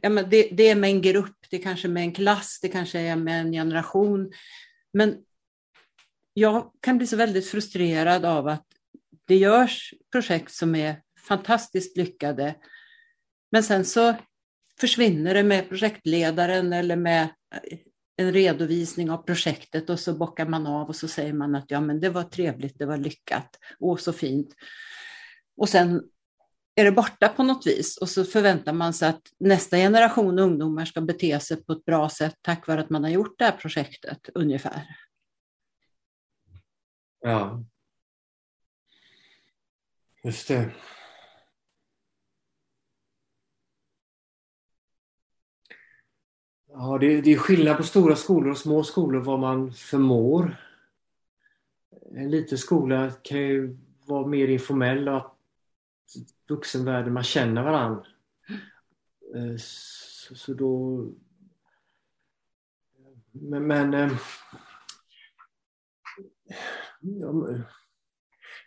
ja, men det, det är med en grupp, det kanske är med en klass, det kanske är med en generation. Men jag kan bli så väldigt frustrerad av att det görs projekt som är fantastiskt lyckade. Men sen så försvinner det med projektledaren eller med eh, en redovisning av projektet och så bockar man av och så säger man att ja, men det var trevligt, det var lyckat och så fint. Och sen är det borta på något vis och så förväntar man sig att nästa generation ungdomar ska bete sig på ett bra sätt tack vare att man har gjort det här projektet ungefär. Ja. Just det. Ja, det, det är skillnad på stora skolor och små skolor vad man förmår. En liten skola kan ju vara mer informell och att vuxenvärlden, man känner varandra. Eh, så, så då... Men... men eh, ja,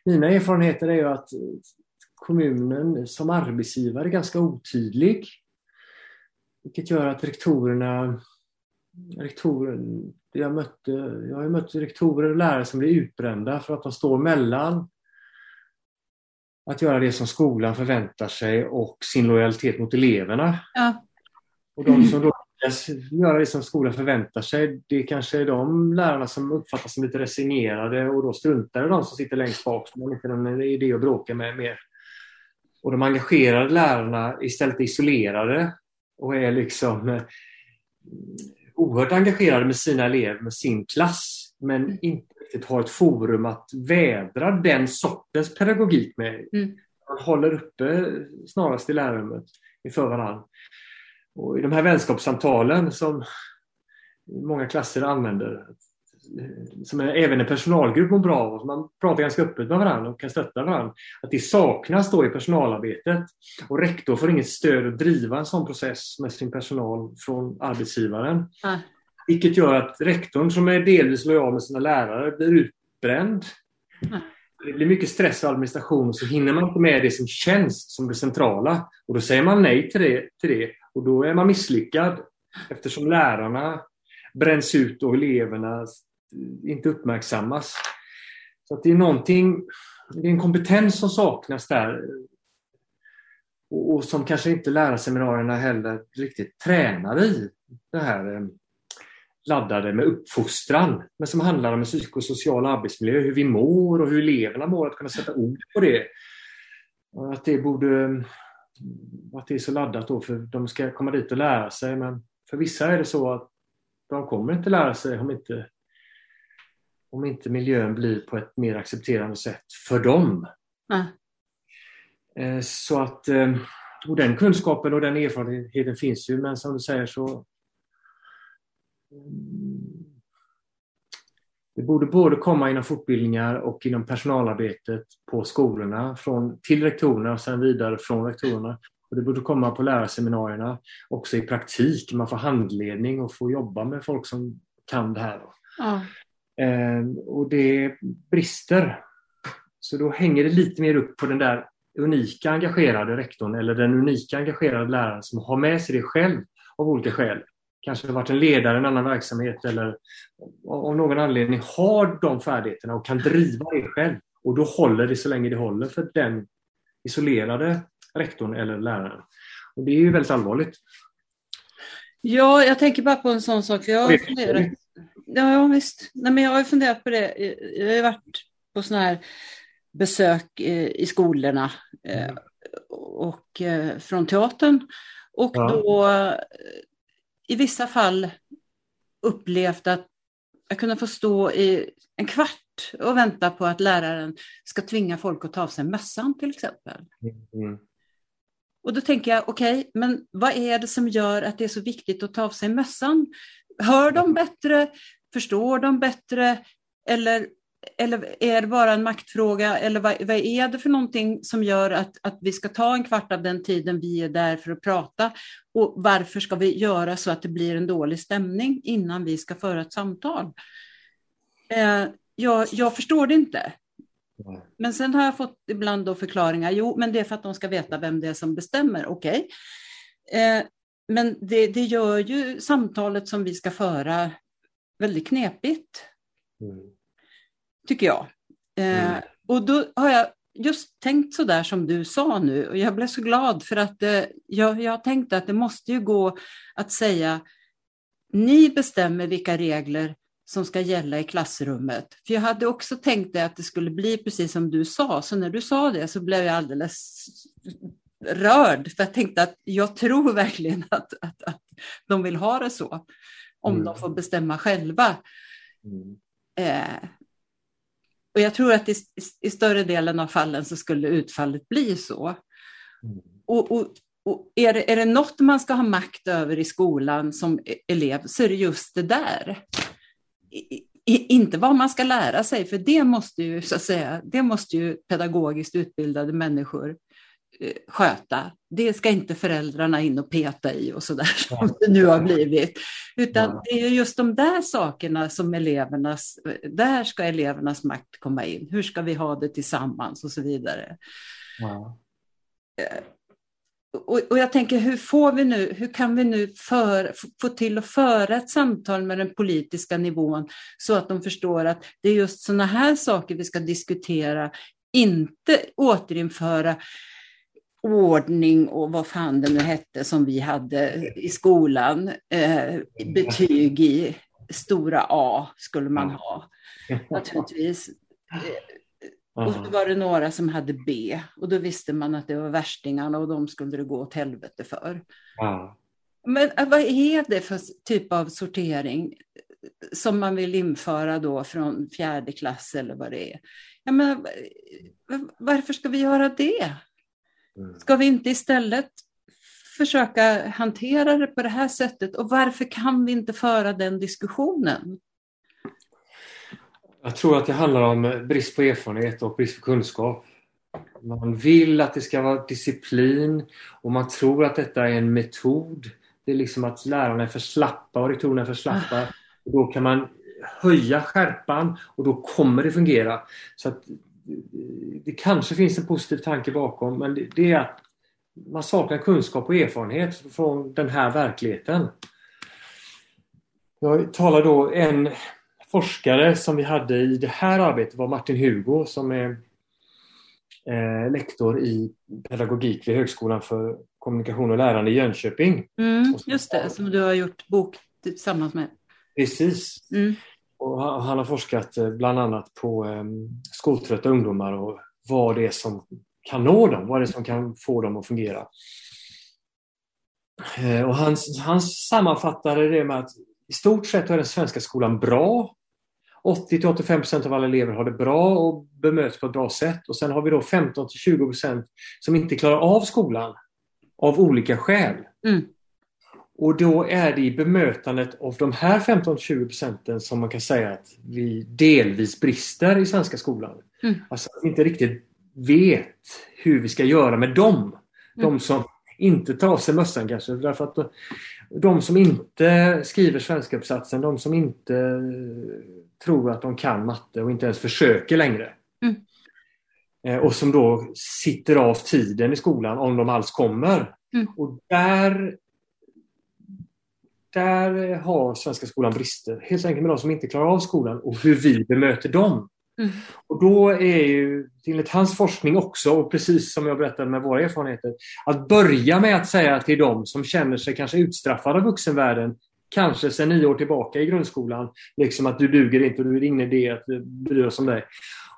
mina erfarenheter är ju att kommunen som arbetsgivare är ganska otydlig. Vilket gör att rektorerna... Rektorer, jag, mötte, jag har mött rektorer och lärare som blir utbrända för att de står mellan att göra det som skolan förväntar sig och sin lojalitet mot eleverna. Ja. Och de som då göra det som skolan förväntar sig, det kanske är de lärarna som uppfattas som lite resignerade och då struntar i de som sitter längst bak som har inte någon idé att bråka med mer. Och de engagerade lärarna istället är isolerade och är liksom eh, oerhört engagerade med sina elever, med sin klass, men inte riktigt har ett forum att vädra den sortens pedagogik med. Mm. Man håller uppe snarast i lärarrummet inför varandra. Och I de här vänskapssamtalen som många klasser använder, som är, även en personalgrupp mår bra av, man pratar ganska öppet med varandra och kan stötta varandra, att det saknas då i personalarbetet. Och rektor får inget stöd att driva en sån process med sin personal från arbetsgivaren. Ah. Vilket gör att rektorn som är delvis lojal med sina lärare blir utbränd. Ah. Det blir mycket stress och administration och så hinner man inte med det som känns som det centrala. Och då säger man nej till det. Till det. Och då är man misslyckad eftersom lärarna bränns ut och eleverna inte uppmärksammas. Så att det är någonting, det är en kompetens som saknas där. Och, och som kanske inte lärarseminarierna heller riktigt tränar i. Det här eh, laddade med uppfostran, men som handlar om en psykosocial arbetsmiljö, hur vi mår och hur eleverna mår, att kunna sätta ord på det. Att det borde att det är så laddat då för de ska komma dit och lära sig men för vissa är det så att de kommer inte lära sig om inte om inte miljön blir på ett mer accepterande sätt för dem. Ah. Så att, och den kunskapen och den erfarenheten finns ju, men som du säger så det borde både komma inom fortbildningar och inom personalarbetet på skolorna från, till rektorerna och sen vidare från rektorerna. Och det borde komma på lärarseminarierna också i praktik. Man får handledning och får jobba med folk som kan det här. Ja. Eh, och det brister. Så då hänger det lite mer upp på den där unika engagerade rektorn eller den unika engagerade läraren som har med sig det själv av olika skäl kanske varit en ledare i en annan verksamhet eller av någon anledning har de färdigheterna och kan driva det själv. Och då håller det så länge det håller för den isolerade rektorn eller läraren. Och Det är ju väldigt allvarligt. Ja, jag tänker bara på en sån sak. Jag har funderat, ja, visst. Nej, men jag har funderat på det. Jag har varit på sådana här besök i skolorna mm. och eh, från teatern. Och ja. då i vissa fall upplevt att jag kunde få stå i en kvart och vänta på att läraren ska tvinga folk att ta av sig mössan till exempel. Mm. Och då tänker jag, okej, okay, men vad är det som gör att det är så viktigt att ta av sig mössan? Hör de bättre? Förstår de bättre? Eller eller är det bara en maktfråga? Eller vad, vad, är det för någonting som gör att, att vi ska ta en kvart av den tiden vi är där för att prata? Och varför ska vi göra så att det blir en dålig stämning innan vi ska föra ett samtal? Eh, jag, jag, förstår det inte. Men sen har jag fått ibland då förklaringar. Jo, men det är för att de ska veta vem det är som bestämmer. Okej. Okay. Eh, men det, det gör ju samtalet som vi ska föra väldigt knepigt. Mm tycker jag. Eh, mm. och då har jag just tänkt så där som du sa nu och jag blev så glad för att eh, jag, jag tänkte att det måste ju gå att säga ni bestämmer vilka regler som ska gälla i klassrummet. För jag hade också tänkt att det skulle bli precis som du sa, så när du sa det så blev jag alldeles rörd, för jag tänkte att jag tror verkligen att, att, att de vill ha det så, om mm. de får bestämma själva. Mm. Eh, och jag tror att i, i, större delen av fallen så skulle utfallet bli så. Mm. Och, och, och, är, det, är det något man ska ha makt över i skolan som e-, elev så är det just det där. I, i, inte vad man ska lära sig, för det måste ju, så att säga, det måste ju pedagogiskt utbildade människor sköta. Det ska inte föräldrarna in och peta i och sådär som det nu har blivit. Utan det är just de där sakerna som elevernas, där ska elevernas makt komma in. Hur ska vi ha det tillsammans och så vidare. Ja. Eh, och, och, jag tänker, hur får vi nu, hur kan vi nu för, få till att föra ett samtal med den politiska nivån så att de förstår att det är just sådana här saker vi ska diskutera, inte återinföra ordning och vad fan det nu hette som vi hade i skolan. Eh, betyg i stora A skulle man ha naturligtvis. Eh, och då var det några som hade B och då visste man att det var värstingarna och de skulle det gå åt helvete för. Ja. Men eh, vad är det för typ av sortering som man vill införa då från fjärde klass eller vad det är? Ja, men, varför ska vi göra det? Mm. Ska vi inte istället försöka hantera det på det här sättet och varför kan vi inte föra den diskussionen? Jag tror att det handlar om brist på erfarenhet och brist på kunskap. Man vill att det ska vara disciplin och man tror att detta är en metod. Det är liksom att lärarna är för slappa och rektorerna är för slappa. Och då kan man höja skärpan och då kommer det fungera. Så att det kanske finns en positiv tanke bakom men det, det är att man saknar kunskap och erfarenhet från den här verkligheten. Jag talar då en forskare som vi hade i det här arbetet var Martin Hugo som är eh, lektor i pedagogik vid Högskolan för kommunikation och lärande i Jönköping. Mm, just det, som du har gjort bok tillsammans med. Precis. Mm. Och han har forskat eh, bland annat på ehm, skoltrötta ungdomar och vad det är som kan nå dem, vad det är som kan få dem att fungera. Eh, och han, han sammanfattade det med att i stort sett är den svenska skolan bra 80-85% av alla elever har det bra och bemöts på ett bra sätt. Och sen har vi då 15-20% som inte klarar av skolan av olika skäl. Mm. Och då är det i bemötandet av de här 15-20 procenten som man kan säga att vi delvis brister i svenska skolan. Mm. Alltså att vi inte riktigt vet hur vi ska göra med dem. Mm. De som inte tar av sig mössan kanske. Därför att de som inte skriver svenska uppsatsen, de som inte tror att de kan matte och inte ens försöker längre. Mm. Eh, Och som då sitter av tiden i skolan om de alls kommer. Mm. Och där där har svenska skolan brister. Helt enkelt med de som inte klarar av skolan och hur vi bemöter dem. Mm. Och då är ju enligt hans forskning också, och precis som jag berättade med våra erfarenheter, att börja med att säga till dem som känner sig kanske utstraffade av vuxenvärlden, kanske sedan nio år tillbaka i grundskolan, liksom att du duger inte och du är ingen idé att vi bryr oss om dig.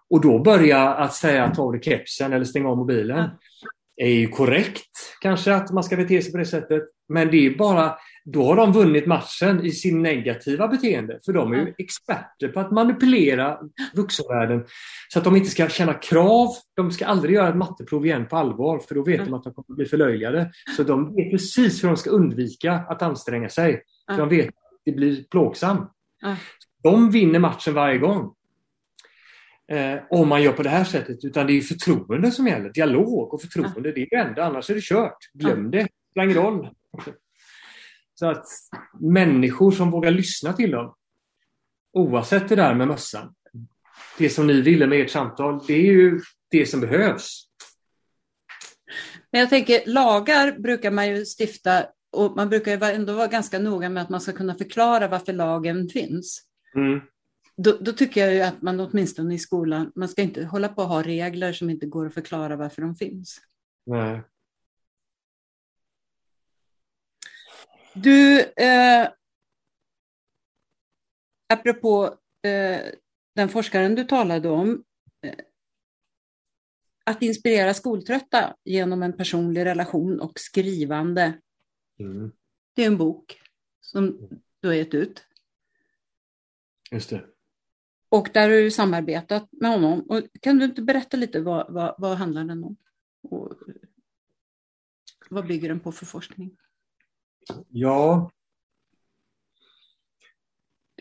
Och då börja att säga ta av dig kepsen eller stänga av mobilen. Ja. är ju korrekt kanske att man ska bete sig på det sättet. Men det är bara, då har de vunnit matchen i sin negativa beteende. För de är ju experter på att manipulera vuxenvärlden så att de inte ska känna krav. De ska aldrig göra ett matteprov igen på allvar för då vet Mm. de att de kommer att bli förlöjligade. Så de vet precis hur de ska undvika att anstränga sig. För de vet att det blir plågsamt. De vinner matchen varje gång. Eh, om man gör på det här sättet. Utan det är förtroende som gäller. Dialog och förtroende. Det är det enda. Annars är det kört. Glöm det. Det spelar ingen roll. Så att människor som vågar lyssna till dem. Oavsett det där med mössan. Det som ni ville med ert samtal. Det är ju det som behövs. Men jag tänker, lagar brukar man ju stifta och man brukar ju ändå vara ganska noga med att man ska kunna förklara varför lagen finns. Mm. Då, då tycker jag ju att man åtminstone i skolan, man ska inte hålla på att ha regler som inte går att förklara varför de finns. Nej. Du, eh, apropå eh, den forskaren du talade om, eh, att inspirera skoltrötta genom en personlig relation och skrivande, Mm. det är en bok som du har gett ut. Just det. Och där har du samarbetat med honom. Och kan du inte berätta lite vad, vad, vad handlar den om? Och vad bygger den på för forskning? Ja.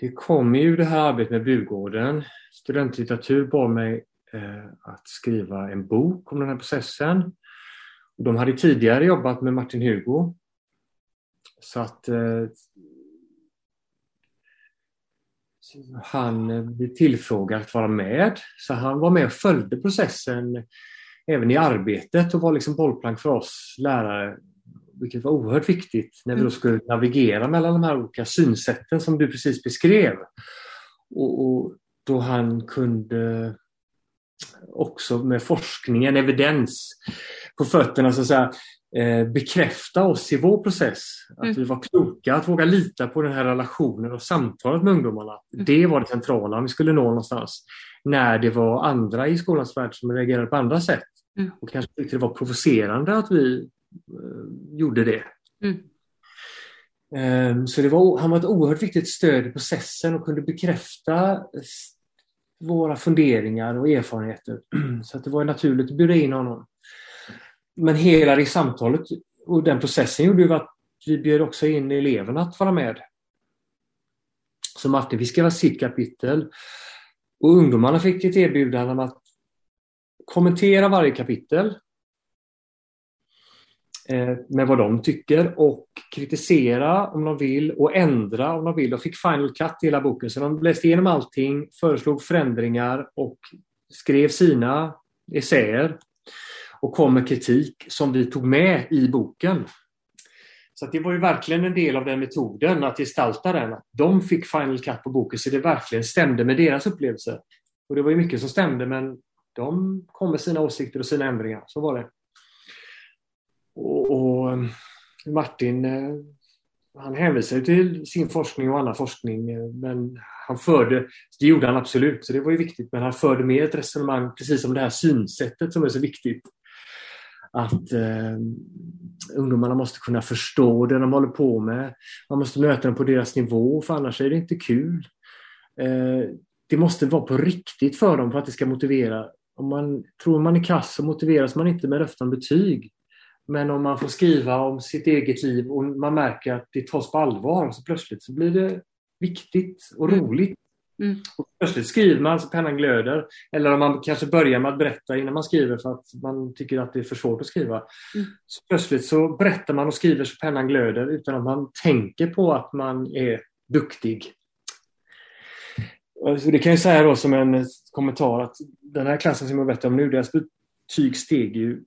Det kommer ju det här arbetet med Bugården. Studentlitteratur bad mig eh, att skriva en bok om den här processen. De hade tidigare jobbat med Martin Hugo. Så att eh, han blev tillfrågad att vara med. Så han var med och följde processen även i arbetet och var liksom bollplank för oss lärare vilket var oerhört viktigt när vi då skulle navigera mellan de här olika synsätten som du precis beskrev. Och, och då han kunde också med forskningen, evidens på fötterna så att säga, eh, bekräfta oss i vår process. Att Mm. vi var kloka, att våga lita på den här relationen och samtalet med ungdomarna. Mm. Det var det centrala om vi skulle nå någonstans. När det var andra i skolans värld som reagerade på andra sätt. Mm. Och kanske tyckte det var provocerande att vi gjorde det. Mm. Ehm, Så det var, han var ett oerhört viktigt stöd i processen och kunde bekräfta våra funderingar och erfarenheter. Så att det var naturligt att bjuda in honom. Men hela det samtalet och den processen gjorde ju att vi bjöd också in eleverna att vara med. Så Martin fick skriva sitt kapitel och ungdomarna fick ett erbjudande om att kommentera varje kapitel eh, Eh, med vad de tycker och kritisera om de vill och ändra om de vill. De fick final cut i hela boken så de läste igenom allting, föreslog förändringar och skrev sina essäer och kom med kritik som vi tog med i boken. Så det var ju verkligen en del av den metoden att gestalta den. Att de fick final cut på boken så det verkligen stämde med deras upplevelse. Och det var ju mycket som stämde men de kom med sina åsikter och sina ändringar. Så var det. Och, och eh, Martin eh, han hänvisade till sin forskning och annan forskning eh, men han förde, det gjorde han absolut, så det var ju viktigt, men han förde med ett resonemang precis om det här synsättet som är så viktigt. Att eh, ungdomarna måste kunna förstå det de håller på med. Man måste möta dem på deras nivå för annars är det inte kul. Eh, det måste vara på riktigt för dem för att det ska motivera. Om man tror man är kass så motiveras man inte med löften om betyg. Men om man får skriva om sitt eget liv och man märker att det tas på allvar så plötsligt så blir det viktigt och Mm. roligt. Mm. Och plötsligt skriver man så pennan glöder. Eller om man kanske börjar med att berätta innan man skriver för att man tycker att det är för svårt att skriva. Mm. Så plötsligt så berättar man och skriver så pennan glöder utan att man tänker på att man är duktig. Så det kan jag säga då som en kommentar att den här klassen som jag berättar om nu, deras betyg steg ju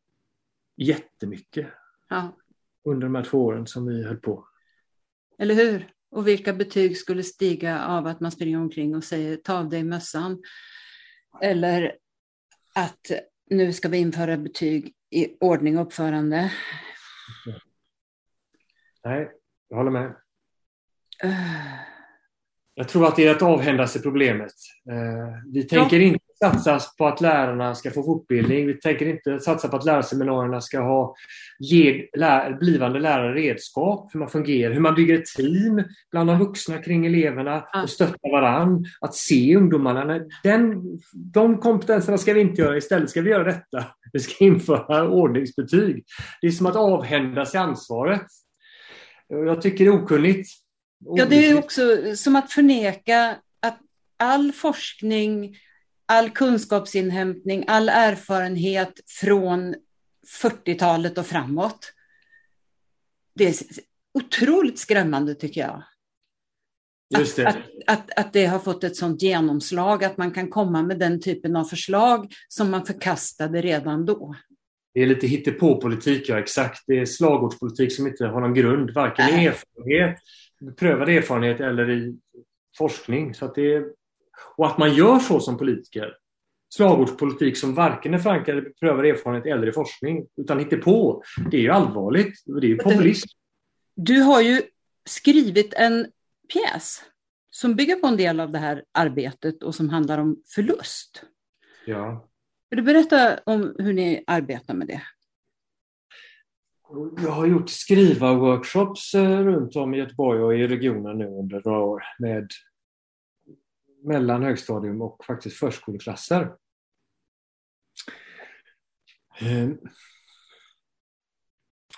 jättemycket Ja, under de här två åren som vi höll på. eller hur? Och vilka betyg skulle stiga av att man springer omkring och säger ta av dig mössan? Eller att nu ska vi införa betyg i ordning och uppförande. Nej, jag håller med. Uh, Jag tror att det är att avhända sig problemet. Eh, Vi tänker inte satsa på att lärarna ska få fortbildning. Vi tänker inte satsa på att lärarseminarierna ska ha, ge lär, blivande lärare redskap, hur man fungerar, hur man bygger ett team bland de vuxna kring eleverna och stöttar varann. Att se ungdomarna. Den, de kompetenserna ska vi inte göra. Istället ska vi göra detta. Vi ska införa ordningsbetyg. Det är som att avhända sig ansvaret. Jag tycker det är okunnigt. ja, det är också som att förneka att all forskning, all kunskapsinhämtning, all erfarenhet från 40-talet och framåt. Det är otroligt skrämmande tycker jag. Just det. Att, att, att det har fått ett sånt genomslag, att man kan komma med den typen av förslag som man förkastade redan då. Det är lite hittepåpolitik, ja exakt. Det är slagordspolitik som inte har någon grund, varken i erfarenhet, beprövad erfarenhet eller i forskning. Så att det är, och att man gör så som politiker. Slagordspolitik som varken är förankrad i beprövad erfarenhet eller i forskning, utan hittepå. Det är ju allvarligt. Det är ju populism. Du har ju skrivit en pjäs som bygger på en del av det här arbetet och som handlar om förlust. Ja. Vill du berätta om hur ni arbetar med det? Jag har gjort skriva-workshops eh, runt om i Göteborg och i regionen nu under några år med mellan högstadium och faktiskt förskoleklasser. Eh,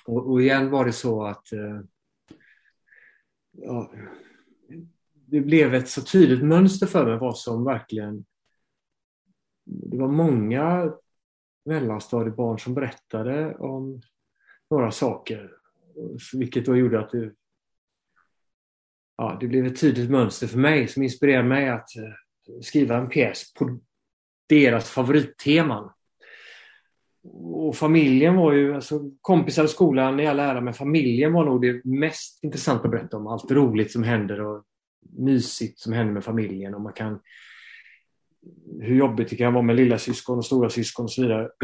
Och, och igen var det så att eh, ja, det blev ett så tydligt mönster för mig vad som verkligen... Det var många mellanstadiebarn som berättade om några saker. Vilket då gjorde att det, ja, det blev ett tydligt mönster för mig som inspirerade mig att eh, skriva en pjäs på deras favoritteman. Och familjen var ju, alltså kompisar i skolan i all ära, men familjen var nog det mest intressanta att berätta om. Allt roligt som händer och mysigt som händer med familjen. Och man kan, hur jobbigt det kan vara med lilla syskon och stora syskon och så vidare.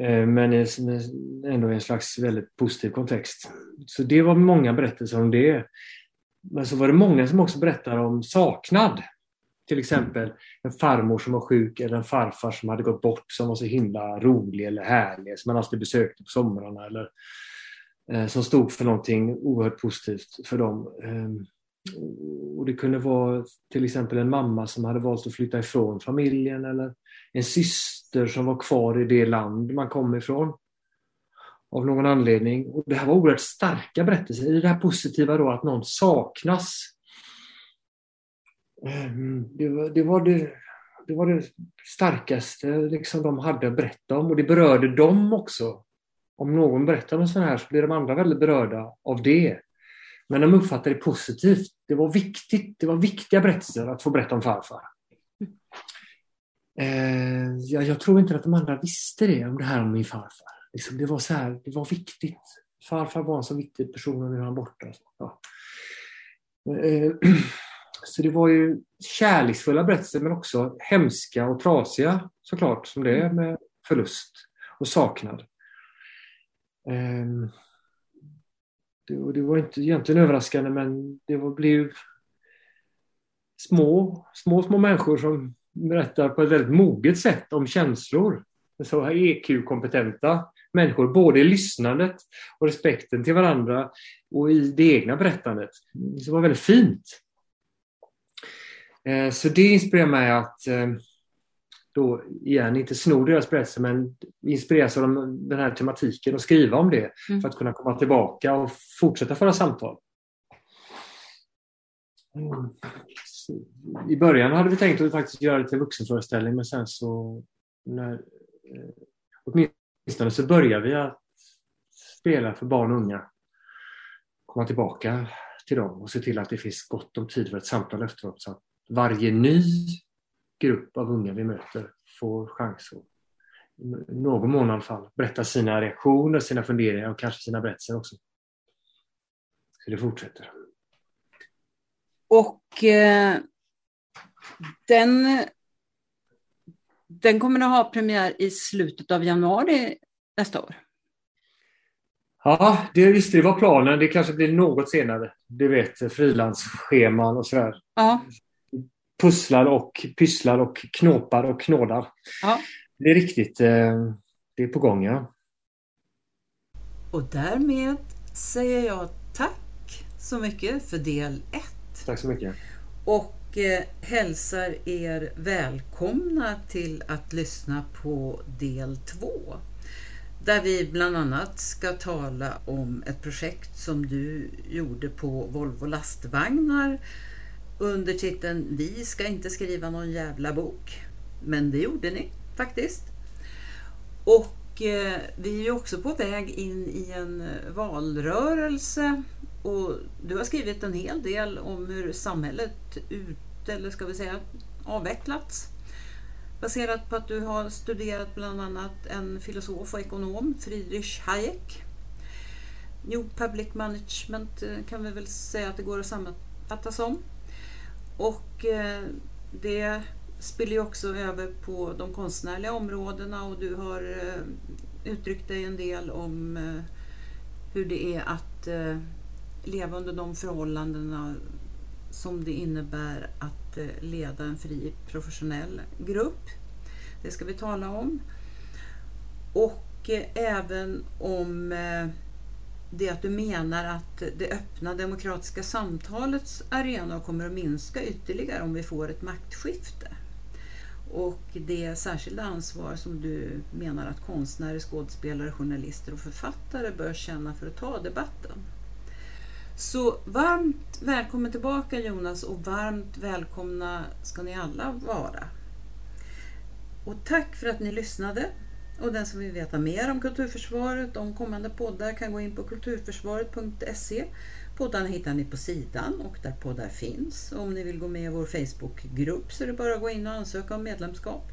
Eh, men eh, ändå i en slags väldigt positiv kontext. Så det var många berättelser om det. Men så var det många som också berättar om saknad. Till exempel en farmor som var sjuk eller en farfar som hade gått bort som var så himla rolig eller härlig som man alltid besökte på somrarna. Eller, eh, som stod för någonting oerhört positivt för dem. Eh, och Det kunde vara till exempel en mamma som hade valt att flytta ifrån familjen eller en syster som var kvar i det land man kom ifrån. Av någon anledning. Och det här var oerhört starka berättelser. I det här positiva då att någon saknas. Ehm, Det var det, var det, det, var det starkaste liksom, de hade att berätta om och det berörde dem också. Om någon berättar om sånt här så blir de andra väldigt berörda av det. Men de uppfattade det positivt. Det var viktigt. Det var viktiga berättelser att få berätta om farfar. Eh, jag, jag tror inte att de andra visste det om det här om min farfar. Liksom, det var så här, det var viktigt. Farfar var en så viktig person och nu är han borta. Ja. Eh, så det var ju kärleksfulla berättelser men också hemska och trasiga såklart som det är med förlust och saknad. Eh, det, det var inte egentligen överraskande men det var, blev små, små, små människor som berättar på ett väldigt moget sätt om känslor. Så här EQ-kompetenta människor, både i lyssnandet och respekten till varandra och i det egna berättandet. Det var väldigt fint. Eh, så det inspirerar mig att eh, då igen, inte sno deras berättelse men inspireras av den här tematiken och skriva om det mm. för att kunna komma tillbaka och fortsätta föra samtal. Mm. I början hade vi tänkt att faktiskt göra det till vuxenföreställning men sen så när, eh, åtminstone så börjar vi att spela för barn och unga. Komma tillbaka till dem och se till att det finns gott om tid för ett samtal efteråt så att varje ny grupp av unga vi möter får chans att i någon mån i alla fall berätta sina reaktioner, sina funderingar och kanske sina berättelser också. Så det fortsätter. Och eh, den, den kommer att ha premiär i slutet av januari nästa år. Ja, det visste det var planen. Det kanske blir något senare. Du vet, frilansscheman och sådär. Ja. Pusslar och pysslar och knåpar och knådar. Ja. Det är riktigt. Eh, det är på gång, ja. Och därmed säger jag tack så mycket för del 1. Tack så mycket. Och och eh, hälsar er välkomna till att lyssna på del 2 där vi bland annat ska tala om ett projekt som du gjorde på Volvo lastvagnar under titeln Vi ska inte skriva någon jävla bok. Men det gjorde ni faktiskt. Och eh, vi är ju också på väg in i en eh, valrörelse och du har skrivit en hel del om hur samhället ut, eller ska vi säga avvecklats baserat på att du har studerat bland annat en filosof och ekonom, Friedrich Hayek. New Public Management eh, kan vi väl säga att det går att sammanfatta som. Och eh, det spiller ju också över på de konstnärliga områdena och du har eh, uttryckt dig en del om hur det är att leva under de förhållandena som det innebär att eh, leda en fri professionell grupp. Det ska vi tala om. Och eh, även om eh, det att du menar att det öppna demokratiska samtalets arena kommer att minska ytterligare om vi får ett maktskifte. Och det särskilda ansvar som du menar att konstnärer, skådespelare, journalister och författare bör känna för att ta debatten. Så varmt välkommen tillbaka Jonas och varmt välkomna ska ni alla vara. Och tack för att ni lyssnade. Och den som vill veta mer om Kulturförsvaret, om kommande poddar kan gå in på kulturförsvaret.se. Poddarna hittar ni på sidan och där poddar finns. Och om ni vill gå med i vår Facebookgrupp så är det bara att gå in och ansöka om medlemskap.